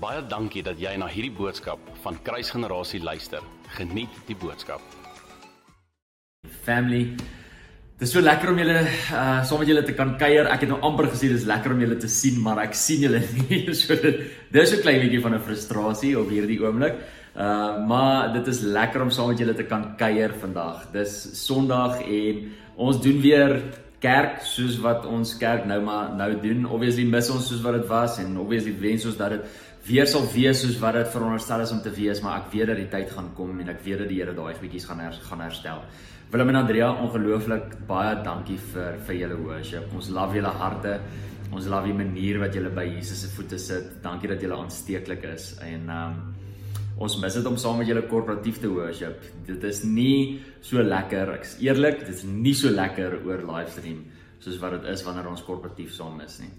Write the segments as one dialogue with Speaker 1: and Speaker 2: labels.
Speaker 1: Baie dankie dat jy na hierdie boodskap van Kruisgenerasie luister. Geniet die boodskap.
Speaker 2: Family. Dit is so lekker om julle uh saam met julle te kan kuier. Ek het nou amper gesê dis lekker om julle te sien, maar ek sien julle nie. So dit dis 'n klein bietjie van 'n frustrasie op hierdie oomblik. Uh maar dit is lekker om saam met julle te kan kuier vandag. Dis Sondag en ons doen weer kerk soos wat ons kerk nou maar nou doen. Obviously mis ons soos wat dit was en obviously wens ons dat dit weer sal wees soos wat dit veronderstel is om te wees, maar ek weet dat die tyd gaan kom en ek weet dat die Here daai goedjies gaan her, gaan herstel. Willem en Andrea, ongelooflik baie dankie vir vir julle worship. Ons love julle harte. Ons love die manier wat julle by Jesus se voete sit. Dankie dat julle aansteeklik is en um, ons mis dit om saam met julle korporatief te worship. Dit is nie so lekker, ek is eerlik, dit is nie so lekker oor livestream soos wat dit is wanneer ons korporatief saam is nie.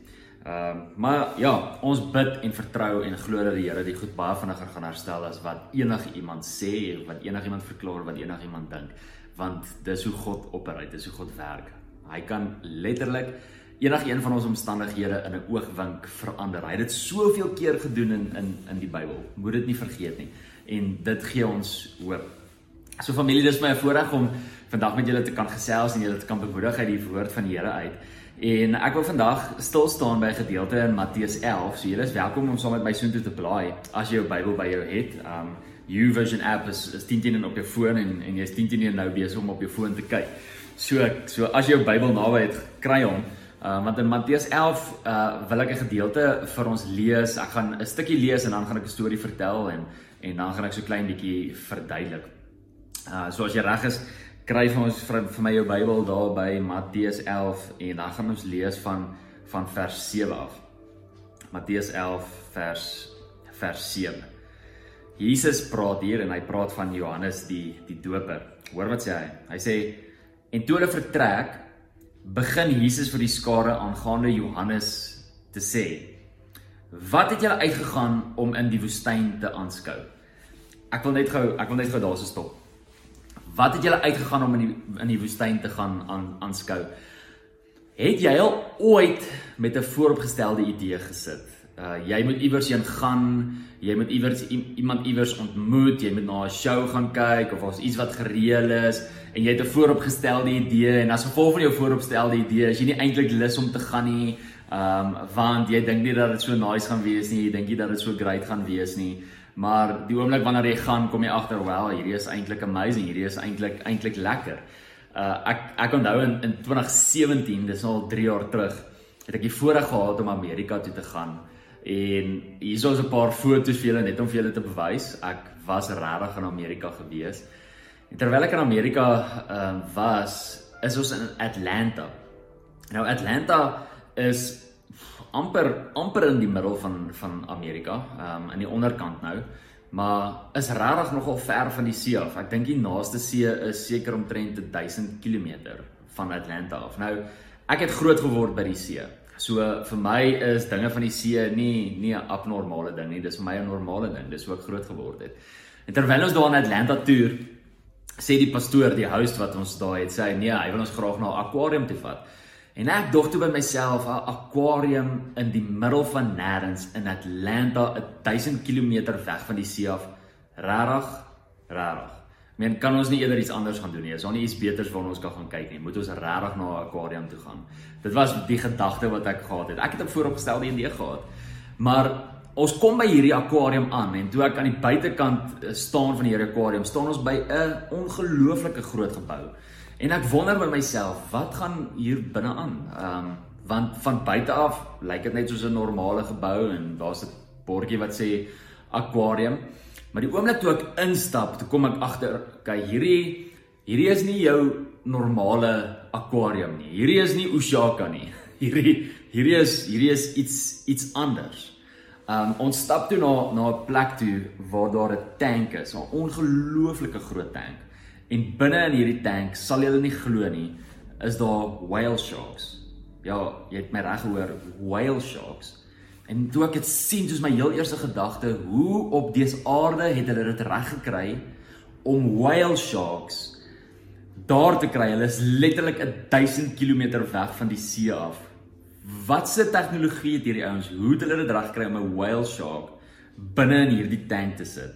Speaker 2: Ehm um, maar ja, ons bid en vertrou en glo dat die Here die goed baie vinniger gaan herstel as wat enige iemand sê, wat enige iemand verklaar, wat enige iemand dink, want dis hoe God opereer, dis hoe God werk. Hy kan letterlik enige een van ons omstandighede in 'n oogwink verander. Hy het dit soveel keer gedoen in in in die Bybel. Moet dit nie vergeet nie. En dit gee ons hoop. So familie, dis my voorreg om vandag met julle te kan gesels en julle te kan bemoedig uit die woord van die Here uit. En ek wil vandag stil staan by 'n gedeelte in Matteus 11. So julle is welkom om saam met my soontoe te blaai as jy jou Bybel by jou het. Um YouVersion app is, is 10 teen op jou foon en en jy's 10 teen nou besig om op jou foon te kyk. So so as jy jou Bybel naby het, kry hom. Uh want in Matteus 11 uh wil ek 'n gedeelte vir ons lees. Ek gaan 'n stukkie lees en dan gaan ek 'n storie vertel en en dan gaan ek so klein bietjie verduidelik. Uh so as jy reg is, kry vir ons vir, vir my jou Bybel daar by Matteus 11 en dan gaan ons lees van van vers 7 af. Matteus 11 vers vers 7. Jesus praat hier en hy praat van Johannes die die doper. Hoor wat sê hy? Hy sê en toe hulle vertrek begin Jesus vir die skare aangaande Johannes te sê: "Wat het julle uitgegaan om in die woestyn te aanskou?" Ek wil net gou, ek wil net gou daarso stop. Wat het julle uitgegaan om in die in die woestyn te gaan aan aanskou? Het jy al ooit met 'n vooropgestelde idee gesit? Uh jy moet iewers heen gaan, jy moet iewers iemand iewers ontmoet, jy moet na 'n show gaan kyk of as iets wat gereël is en jy het 'n vooropgestelde idee en as gevolg van jou vooropgestelde idee is jy nie eintlik lus om te gaan nie, um, want jy dink nie dat dit so nice gaan wees nie, jy dink nie dat dit so great gaan wees nie. Maar die oomblik wanneer jy gaan, kom jy agter, "Wel, hierdie is eintlik amazing, hierdie is eintlik eintlik lekker." Uh ek ek onthou in in 2017, dis al 3 jaar terug, het ek die voorreg gehad om Amerika toe te gaan. En hier is 'n paar foto's vir julle net om vir julle te bewys. Ek was regtig in Amerika gewees. En terwyl ek in Amerika ehm uh, was, is ons in Atlanta. Nou Atlanta is amper amper in die middel van van Amerika, ehm um, in die onderkant nou, maar is regtig nogal ver van die see af. Ek dink die naaste see is seker omtrent 1000 km van Atlanta af. Nou ek het groot geword by die see. So vir my is dinge van die see nie nie 'n abnormale ding nie. Dis vir my 'n normale ding. Dis hoe ek groot geword het. En terwyl ons daar in Atlanta toer, sê die pastoor, die host wat ons daar het, sê hy nee, hy wil ons graag na 'n akwarium toe vat. En ek dog toe by myself, 'n akwarium in die middel van nêrens in Atlanta, 1000 km weg van die see af. Rarig, rarig. Men kan ons nie eerder iets anders gaan doen nie. Is daar nie iets beters waarna ons kan gaan kyk nie? Moet ons regtig na 'n akwarium toe gaan? Dit was die gedagte wat ek gehad het. Ek het 'n vooropgestelde idee gehad. Maar Ons kom by hierdie akwarium aan en toe ek aan die buitekant eh, staan van hierdie akwarium, staan ons by 'n ongelooflike groot gebou. En ek wonder by myself, wat gaan hier binne aan? Ehm um, want van buite af lyk dit net soos 'n normale gebou en daar's 'n bordjie wat sê akwarium. Maar die oomblik toe ek instap, toe kom ek agter, kyk hierdie hierdie is nie jou normale akwarium nie. Hierdie is nie Oshaka nie. Hierdie hierdie is hierdie is iets iets anders. Um ons stap toe na na 'n plek toe waar daar 'n tank is, 'n ongelooflike groot tank. En binne in hierdie tank, sal julle nie glo nie, is daar whale sharks. Ja, jy het my reg gehoor, whale sharks. En toe ek dit sien, dis my heel eerste gedagte, hoe op dese aarde het hulle dit reg gekry om whale sharks daar te kry? Hulle is letterlik 1000 km weg van die see af. Watse tegnologie het hierdie ouens? Hoe het hulle dit reg gekry om 'n whale shark binne in hierdie tank te sit.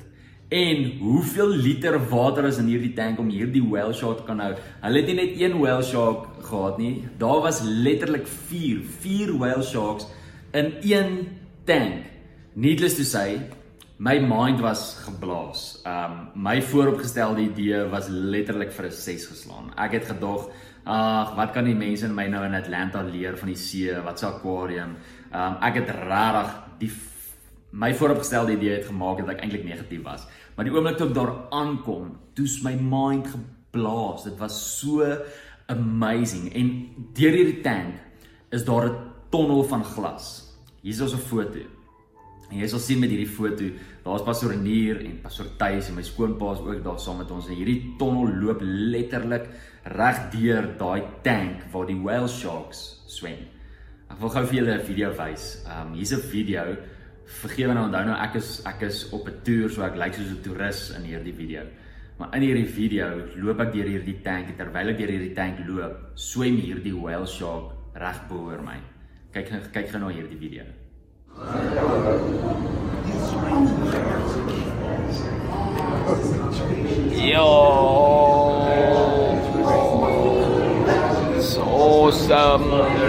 Speaker 2: En hoeveel liter water is in hierdie tank om hierdie whale shark kan hou? Hulle het nie net een whale shark gehad nie. Daar was letterlik 4, 4 whale sharks in een tank. Needless to say, my mind was geblaas. Um my vooropgestelde idee was letterlik vir 'n 6 geslaan. Ek het gedog, ag, wat kan die mense in my nou in Atlanta leer van die see? Wat 'n aquarium? Um ek het regtig die my vooropgestelde idee het gemaak dat ek eintlik negatief was. Maar die oomblik toe ek daar aankom, toe's my mind geblaas. Dit was so amazing. En deur hierdie tank is daar 'n tonnel van glas. Hier is 'n foto. En jy sal sien met hierdie foto, daar's pastoor Nier en pastoor Tuis en my skoonpa is ook daar saam met ons. En hierdie tonnel loop letterlik reg deur daai tank waar die whale sharks swem. Ek wil gou vir julle 'n video wys. Ehm um, hier's 'n video vergewe nou onthou nou ek is ek is op 'n toer so ek lyk soos 'n toerist in hierdie video. Maar in hierdie video loop ek deur hierdie tank en terwyl ek deur hierdie tank loop, swem hierdie whale shark reg bo oor my. Kyk kyk gou na hierdie video.
Speaker 3: Yo. It's awesome.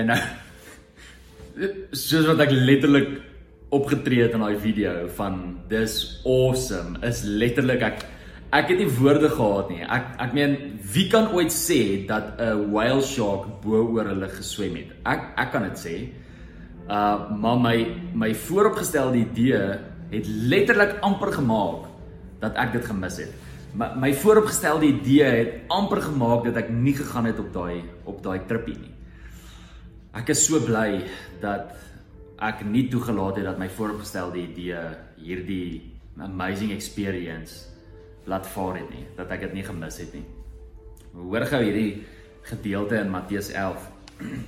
Speaker 2: Okay nou. Soos wat ek letterlik opgetree het in daai video van dis awesome is letterlik ek ek het nie woorde gehad nie. Ek ek meen wie kan ooit sê dat 'n whale shark bo oor hulle geswem het? Ek ek kan dit sê. Uh maar my my vooropgestelde idee het letterlik amper gemaak dat ek dit gemis het. My my vooropgestelde idee het amper gemaak dat ek nie gegaan het op daai op daai tripie nie. Ek is so bly dat ek nie toegelaat het dat my vooropgestelde idee hierdie amazing experience laat vaar het nie, dat ek dit nie gemis het nie. Hoor gou hierdie gedeelte in Matteus 11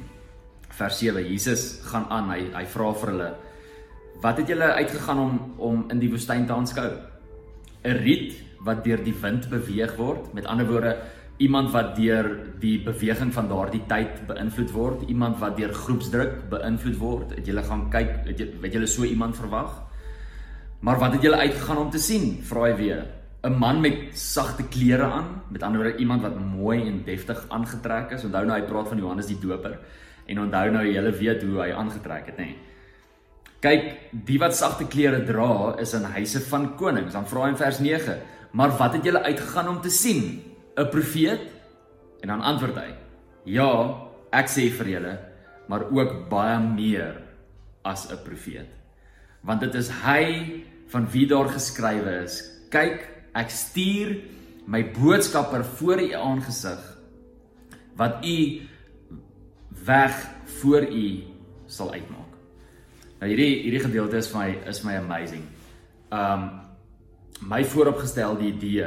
Speaker 2: vers 7. Jesus gaan aan, hy hy vra vir hulle: "Wat het julle uitgegaan om om in die woestyn te aanskou? 'n Riet wat deur die wind beweeg word? Met ander woorde, iemand wat deur die beweging van daardie tyd beïnvloed word, iemand wat deur groepsdruk beïnvloed word. Het julle gaan kyk, het jy weet julle so iemand verwag? Maar wat het julle uitgegaan om te sien? Vra hy weer. 'n Man met sagte klere aan, met ander woorde iemand wat mooi en deftig aangetrek is. Onthou nou hy praat van Johannes die Doper en onthou nou julle weet hoe hy aangetrek het, nê. Nee. Kyk, die wat sagte klere dra is in huise van konings. Dan vra hy in vers 9: "Maar wat het julle uitgegaan om te sien?" 'n profeet? En dan antwoord hy: Ja, ek sê vir julle, maar ook baie meer as 'n profeet. Want dit is hy van wie daar geskrywe is: Kyk, ek stuur my boodskapper voor u aangesig wat u weg voor u sal uitmaak. Nou hierdie hierdie gedeelte is vir my is my amazing. Um my vooropgestelde idee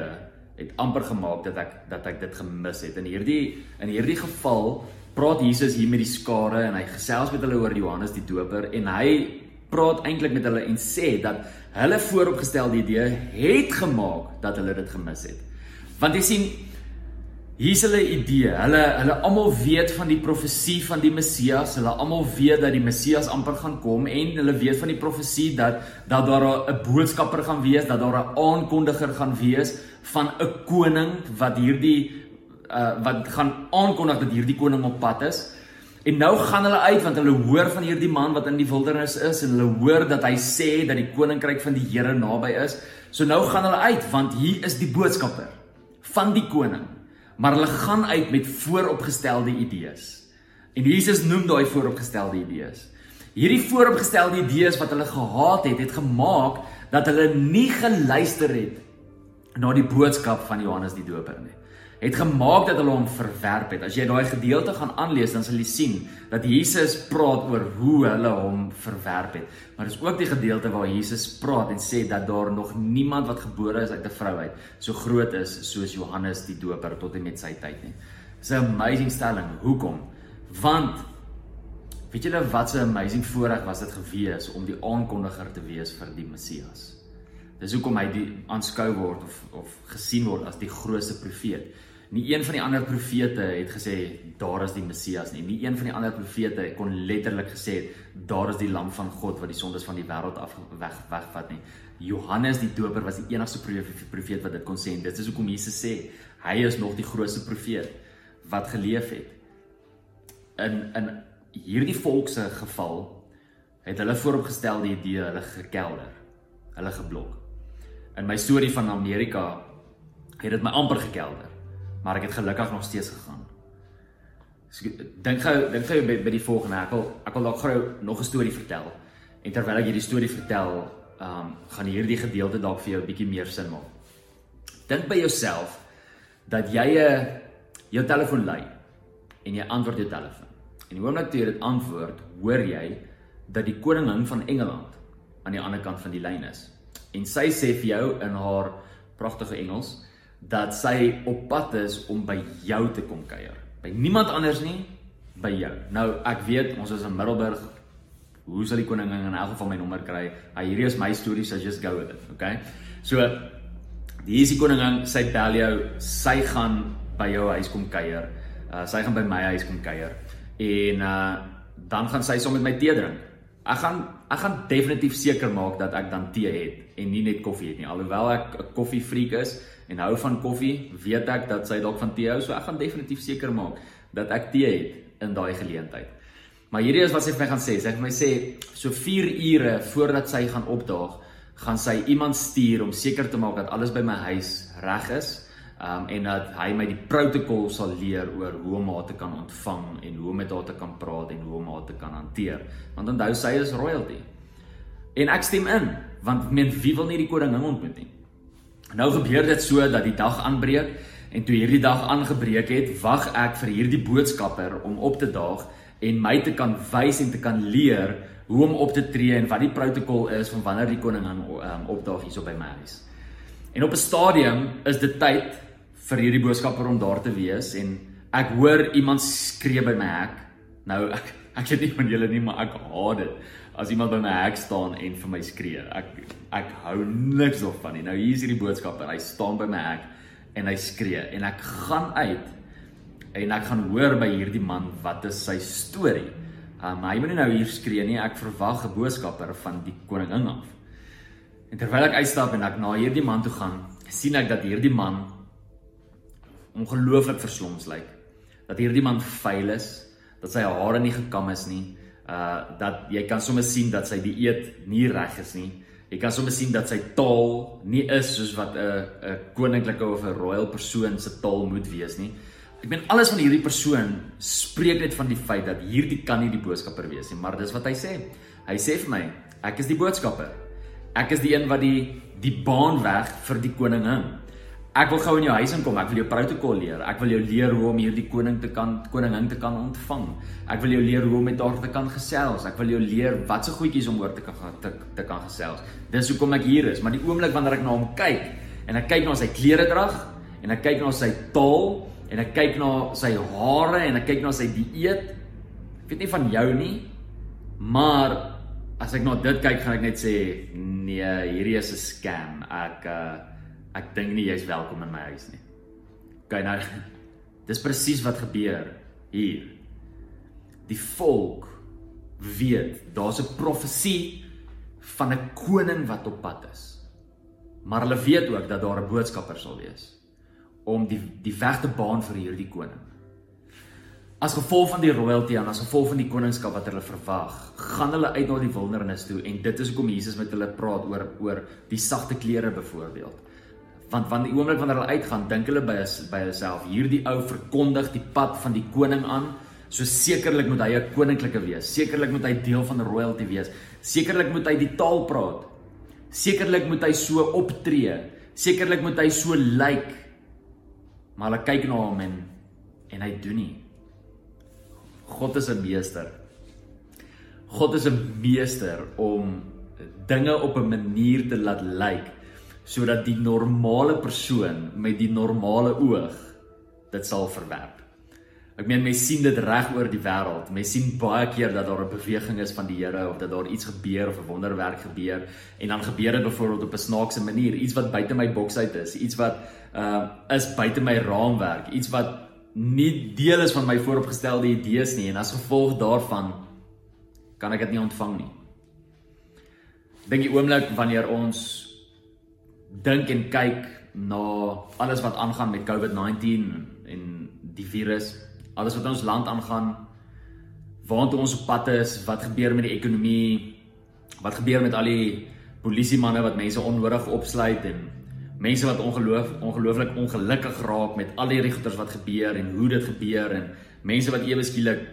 Speaker 2: het amper gemaak dat ek dat ek dit gemis het. In hierdie in hierdie geval praat Jesus hier met die skare en hy gesels met hulle oor Johannes die Doper en hy praat eintlik met hulle en sê dat hulle vooropgestelde idee het gemaak dat hulle dit gemis het. Want jy sien Hier's hulle idee. Hulle hulle almal weet van die profesie van die Messias. Hulle almal weet dat die Messias amper gaan kom en hulle weet van die profesie dat dat daar 'n boodskapper gaan wees, dat daar 'n aankondiger gaan wees van 'n koning wat hierdie uh wat gaan aankondig dat hierdie koning op pad is. En nou gaan hulle uit want hulle hoor van hierdie man wat in die wildernis is en hulle hoor dat hy sê dat die koninkryk van die Here naby is. So nou gaan hulle uit want hier is die boodskapper van die koning maar hulle gaan uit met vooropgestelde idees. En Jesus noem daai vooropgestelde idees. Hierdie vooropgestelde idees wat hulle gehad het, het gemaak dat hulle nie geluister het na die boodskap van Johannes die Doper nie het gemaak dat hulle hom verwerp het. As jy daai gedeelte gaan aanlees, dan sal jy sien dat Jesus praat oor hoe hulle hom verwerp het. Maar dis ook die gedeelte waar Jesus praat en sê dat daar nog niemand wat gebore is uit 'n vrou uit so groot is soos Johannes die Doper tot en met sy tyd nie. Dis 'n amazing stelling. Hoekom? Want weet julle wat 'n amazing voorreg was dit gewees om die aankondiger te wees vir die Messias. Dis hoekom hy die aanskou word of of gesien word as die grootste profeet. Nie een van die ander profete het gesê daar is die Messias nie. Nie een van die ander profete kon letterlik gesê daar is die lam van God wat die sondes van die wêreld af weg wegvat nie. Johannes die Doper was die enigste profeet wat dit kon sê en dit is hoekom Jesus sê hy is nog die grootste profeet wat geleef het. In in hierdie volk se geval het hulle vooropgestel die idee hulle gekelder, hulle geblok. In my storie van Amerika het dit my amper gekelder maar ek het gelukkig nog steeds gegaan. So, dink gou, dink gou by, by die volgende ek wil ek wil dalk gou nog 'n storie vertel. En terwyl ek hierdie storie vertel, ehm um, gaan hierdie gedeelte dalk vir jou 'n bietjie meer sin maak. Dink by jouself dat jy 'n uh, jou telefoon lui en jy antwoord jou telefoon. En die oomblik toe jy dit antwoord, hoor jy dat die koningin van Engeland aan die ander kant van die lyn is. En sy sê vir jou in haar pragtige Engels, dat sy op pad is om by jou te kom kuier. By niemand anders nie, by jou. Nou ek weet ons is in Middelburg. Hoe sal die koningin in elk geval my nommer kry? Hy hierdie is my storie, so just go with it, okay? So die is die koningin, sy bel jou, sy gaan by jou huis kom kuier. Uh sy gaan by my huis kom kuier. En uh dan gaan sy saam met my tee drink. Ek gaan ek gaan definitief seker maak dat ek dan tee het en nie net koffie het nie. Alhoewel ek 'n koffiefreak is, en hou van koffie, weet ek dat sy dalk van tee hou, so ek gaan definitief seker maak dat ek tee het in daai geleentheid. Maar hierdie is wat sy vir my gaan sê. Sy het my sê so 4 ure voordat sy gaan opdaag, gaan sy iemand stuur om seker te maak dat alles by my huis reg is. Um en dat hy my die protokol sal leer oor hoe om haar te kan ontvang en hoe om met haar te kan praat en hoe om haar te kan hanteer. Want onthou sy is royalty. En ek stem in, want men wie wil nie die koningin ontmoet nie? Nou gebeur dit so dat die dag aanbreek en toe hierdie dag aangebreek het, wag ek vir hierdie boodskapper om op te daag en my te kan wys en te kan leer hoe om op te tree en wat die protokol is van wanneer die koning aan um, opdaag hierso by my huis. En op 'n stadium is dit tyd vir hierdie boodskapper om daar te wees en ek hoor iemand skree by my hek. Nou ek ek weet nie van julle nie, maar ek haat dit as iemand by my hek staan en vir my skree. Ek ek hou niks daarvan nie. Nou hier is hierdie boodskapper. Hy staan by my hek en hy skree en ek gaan uit en ek gaan hoor by hierdie man wat is sy storie. Um, hy moet nie nou hier skree nie. Ek verwag 'n boodskapper van die koningin af. En terwyl ek uitstap en ek na hierdie man toe gaan, sien ek dat hierdie man ongelooflik verslons lyk. Dat hierdie man vuil is, dat sy hare nie gekam is nie uh dat jy kan sommer sien dat sy dieet nie reg is nie. Jy kan sommer sien dat sy taal nie is soos wat 'n 'n koninklike of 'n royal persoon se taal moet wees nie. Ek meen alles van hierdie persoon spreek net van die feit dat hierdie kan nie die boodskapper wees nie, maar dis wat hy sê. Hy sê vir my, ek is die boodskapper. Ek is die een wat die die baan weg vir die koningin. Ek wil gou in jou huis inkom. Ek wil jou protokol leer. Ek wil jou leer hoe om hierdie koning te kan koningin te kan ontvang. Ek wil jou leer hoe om met haar te kan gesels. Ek wil jou leer watse goedjies om oor te kan te, te kan gesels. Dis hoekom ek hier is. Maar die oomblik wanneer ek na hom kyk en ek kyk na sy klere drag en ek kyk na sy taal en ek kyk na sy hare en ek kyk na sy dieet. Ek weet nie van jou nie, maar as ek na dit kyk, gaan ek net sê nee, hierdie is 'n scam. Ek uh ek dink nie jy's welkom in my huis nie. OK nou dis presies wat gebeur hier. Die volk weet daar's 'n profesie van 'n koning wat op pad is. Maar hulle weet ook dat daar 'n boodskapper sal wees om die die weg te baan vir hierdie koning. As gevolg van die royalty en as gevolg van die koningskap wat hulle verwag, gaan hulle uit na die wildernis toe en dit is hoekom Jesus met hulle praat oor oor die sagte klere byvoorbeeld want wanneer die oomblik wanneer hulle uitgaan dink hulle by by hulself hierdie ou verkondig die pad van die koning aan so sekerlik moet hy 'n koninklike wees. Sekerlik moet hy deel van royalty wees. Sekerlik moet hy die taal praat. Sekerlik moet hy so optree. Sekerlik moet hy so lyk. Like. maar hulle kyk na hom en en hy doen nie. God is 'n meester. God is 'n meester om dinge op 'n manier te laat lyk. like, sodat die normale persoon met die normale oog dit sal verwerp. Ek meen mense sien dit reg oor die wêreld. Mense sien baie keer dat daar 'n beweging is van die Here of dat daar iets gebeur of 'n wonderwerk gebeur en dan gebeur dit byvoorbeeld op 'n snaakse manier, iets wat buite my boks uit is, iets wat uh is buite my raamwerk, iets wat nie deel is van my vooropgestelde idees nie en as gevolg daarvan kan ek dit nie ontvang nie. Dink die oomblik wanneer ons dink en kyk na alles wat aangaan met COVID-19 en die virus alles wat ons land aangaan, waartoe ons op pad is, wat gebeur met die ekonomie, wat gebeur met al die polisie manne wat mense onnodig opsluit en mense wat ongeloof ongelooflik ongelukkig raak met al hierdie goeters wat gebeur en hoe dit gebeur en mense wat ewe skielik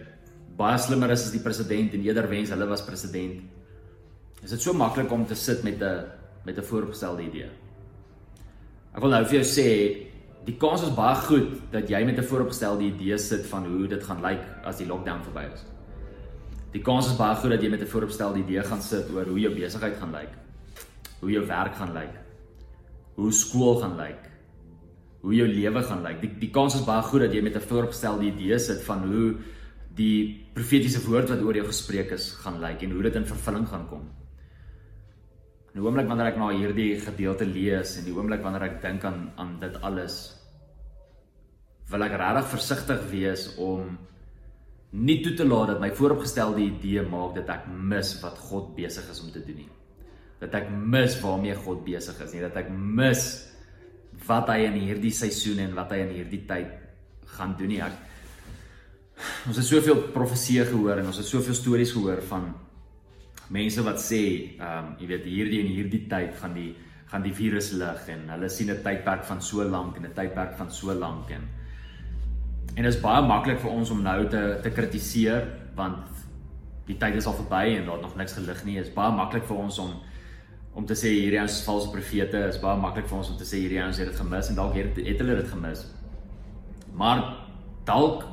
Speaker 2: baie slimmer is as die president en eerder wens hulle was president. Is dit so maklik om te sit met 'n met 'n voorgestelde idee? Ek wil nou vir jou sê die kans is baie goed dat jy met 'n vooropgestelde idee sit van hoe dit gaan lyk as die lockdown verby is. Die kans is baie goed dat jy met 'n vooropgestelde idee gaan sit oor hoe jou besigheid gaan lyk. Hoe jou werk gaan lyk. Hoe skool gaan lyk. Hoe jou lewe gaan lyk. Die die kans is baie goed dat jy met 'n vooropgestelde idee sit van hoe die profetiese woord wat oor jou gespreek is gaan lyk en hoe dit in vervulling gaan kom. In die oomblik wanneer ek na hierdie gedeelte lees en die oomblik wanneer ek dink aan aan dit alles wil ek regtig versigtig wees om nie toe te laat dat my vooropgestelde idee maak dat ek mis wat God besig is om te doen nie. Dat ek mis waarmee God besig is nie, dat ek mis wat hy in hierdie seisoen en wat hy in hierdie tyd gaan doen nie. Ek ons het soveel profeseë gehoor en ons het soveel stories gehoor van mense wat sê, ehm um, jy weet hierdie en hierdie tyd gaan die gaan die virus lig en hulle sien 'n tydperk van so lank en 'n tydperk van so lank en en dit is baie maklik vir ons om nou te te kritiseer want die tyd is al verby en daar het nog niks gelig nie. Dit is baie maklik vir ons om om te sê hierdie ouens is valse profete. Dit is baie maklik vir ons om te sê hierdie ouens het dit gemis en dalk het, het hulle dit gemis. Maar dalk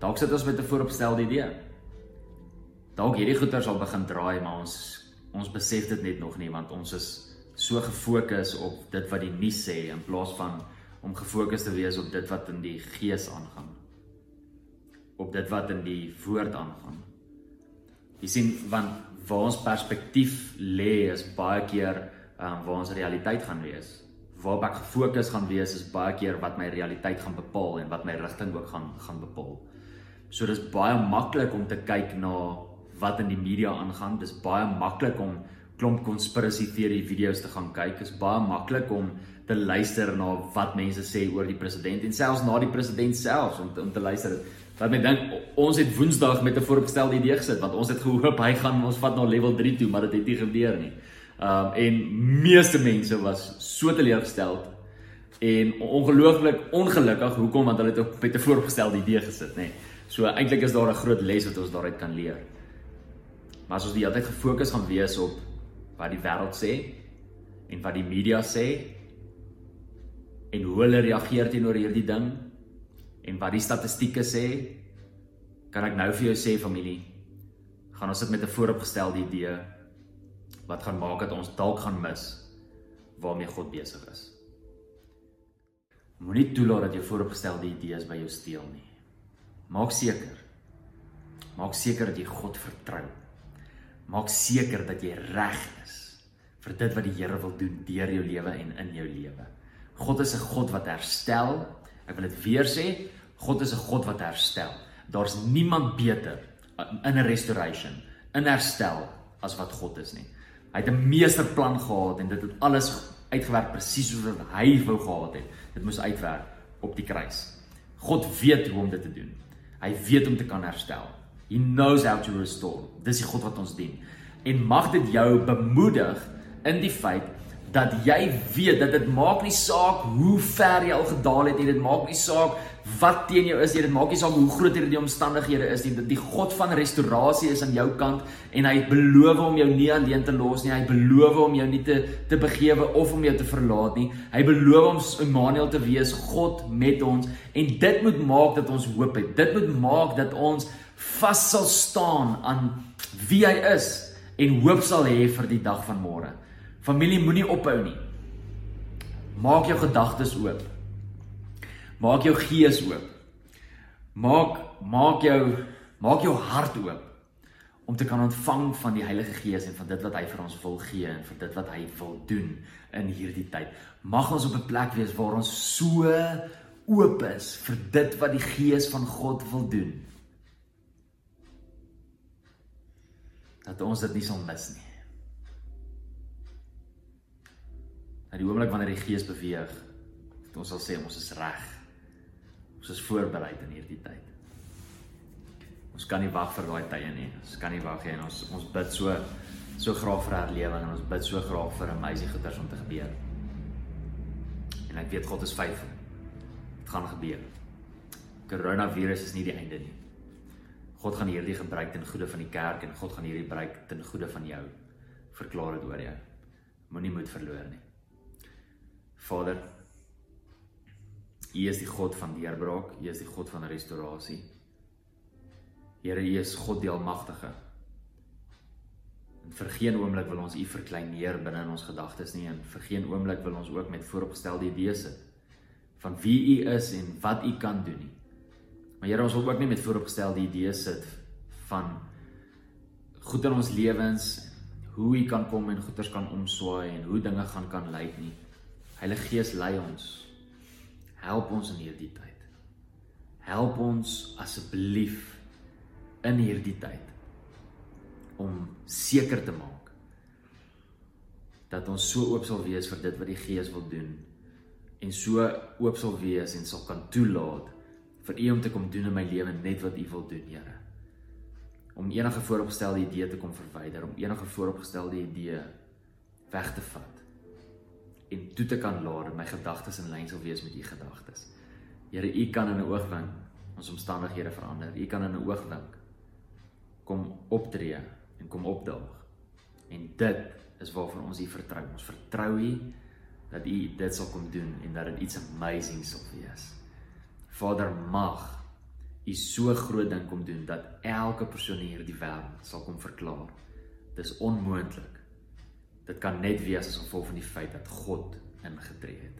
Speaker 2: dalk sit ons met 'n vooropgestelde idee dalk hierdie goeters al begin draai, maar ons ons besef dit net nog nie want ons is so gefokus op dit wat die nuus sê in plaas van om gefokus te wees op dit wat in die gees aangaan. Op dit wat in die woord aangaan. Jy sien want waar ons perspektief lê is baie keer um, waar ons realiteit gaan wees. Waar ek gefokus gaan wees is baie keer wat my realiteit gaan bepaal en wat my rigting ook gaan gaan bepaal. So dis baie maklik om te kyk na wat in die media aangaan. Dis baie maklik om klomp konspirasie teorie video's te gaan kyk. Is baie maklik om te luister na wat mense sê oor die president en selfs na die president self om te, om te luister. Wat my dink ons het Woensdag met 'n vooropgestelde idee gesit want ons het gehoop hy gaan ons vat na level 3 toe, maar dit het nie gebeur nie. Um en meeste mense was so teleurgesteld en ongelooflik ongelukkig hoekom want hulle het op met 'n vooropgestelde idee gesit, nê. Nee. So eintlik is daar 'n groot les wat ons daaruit kan leer. Maar as ons die hele tyd gefokus gaan wees op wat die wêreld sê en wat die media sê en hoe hulle reageer teenoor hierdie ding en wat die statistieke sê, kan ek nou vir jou sê familie, gaan ons sit met 'n vooropgestelde idee wat gaan maak dat ons dalk gaan mis waarmee God besig is. Moenie toelaat dat jou vooropgestelde idees by jou steel nie. Maak seker. Maak seker dat jy God vertrou. Maak seker dat jy reg is vir dit wat die Here wil doen deur jou lewe en in jou lewe. God is 'n God wat herstel. Ek wil dit weer sê, God is 'n God wat herstel. Daar's niemand beter in 'n restoration, in herstel as wat God is nie. Hy het 'n meesterplan gehad en dit het alles uitgewerk presies soos wat hy wou gehad het. Dit moes uitwerk op die kruis. God weet hoe om dit te doen. Hy weet om te kan herstel. He knows how to restore. Dis die God wat ons dien. En mag dit jou bemoedig in die feit dat jy weet dat dit maak nie saak hoe ver jy al gedaal het nie, dit maak nie saak wat teen jou is nie, dit maak nie saak hoe groot hierdie omstandighede is nie. Die God van restaurasie is aan jou kant en hy beloof om jou nie alleen te los nie. Hy beloof om jou nie te te begewe of om jou te verlaat nie. Hy beloof om Immanuel te wees, God met ons en dit moet maak dat ons hoop het. Dit moet maak dat ons vas sal staan aan wie hy is en hoop sal hê vir die dag van môre. Familie moenie ophou nie. Maak jou gedagtes oop. Maak jou gees oop. Maak maak jou maak jou hart oop om te kan ontvang van die Heilige Gees en van dit wat hy vir ons wil gee en vir dit wat hy wil doen in hierdie tyd. Mag ons op 'n plek wees waar ons so oop is vir dit wat die Gees van God wil doen. Dat ons dit nie sal mis nie. Na die oomblik wanneer die Gees beweeg, dat ons sal sê ons is reg. Ons is voorberei in hierdie tyd. Ons kan nie wag vir daai tye nie. Ons kan nie wag nie. Ons ons bid so so graag vir herlewing en ons bid so graag vir amazing goeders om te gebeur. En ek weet God is faithful. Dit gaan gebeur. Coronavirus is nie die einde nie. God gaan hierdie gebruik ten goeie van die kerk en God gaan hierdie gebruik ten goeie van jou. Verklaar dit oor jou. Moenie moed verloor nie. Vader, U is die God van deurbraak, U is die God van restaurasie. Here, U is God die Almagtige. En vir geen oomblik wil ons U verkleineer binne in ons gedagtes nie en vir geen oomblik wil ons ook met vooropgestelde idees sit van wie U is en wat U kan doen nie. Maar Here, ons wil ook nie met vooropgestelde idees sit van goed in ons lewens, hoe U kan kom en goeders kan omswaai en hoe dinge gaan kan lyk nie. Heilige Gees lei ons. Help ons in hierdie tyd. Help ons asseblief in hierdie tyd om seker te maak dat ons so oop sal wees vir dit wat die Gees wil doen en so oop sal wees en sal kan toelaat vir U om te kom doen in my lewe net wat U wil doen, Here. Om enige vooropgestelde idee te kom verwyder, om enige vooropgestelde idee weg te vat en toe te kan laat dat my gedagtes in lyn sal wees met U gedagtes. Here, U kan in 'n oogwink ons omstandighede verander. U kan in 'n oogwink kom optree en kom opdaag. En dit is waarvan ons U vertrou. Ons vertrou U dat U dit sal kom doen en dat dit iets amazing sal wees. Vader mag U so groot ding kom doen dat elke persoon in hierdie wêreld sal kom verklaar. Dis onmoontlik. Dit kan net wees as gevolg van die feit dat God ingetree het.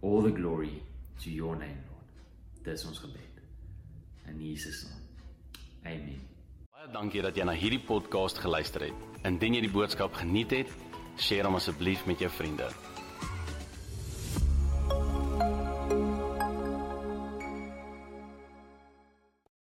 Speaker 2: All the glory to your name, Lord. Dis ons gebed. In Jesus naam. Amen.
Speaker 1: Baie dankie dat jy na hierdie podcast geluister het. Indien jy die boodskap geniet het, deel hom asseblief met jou vriende.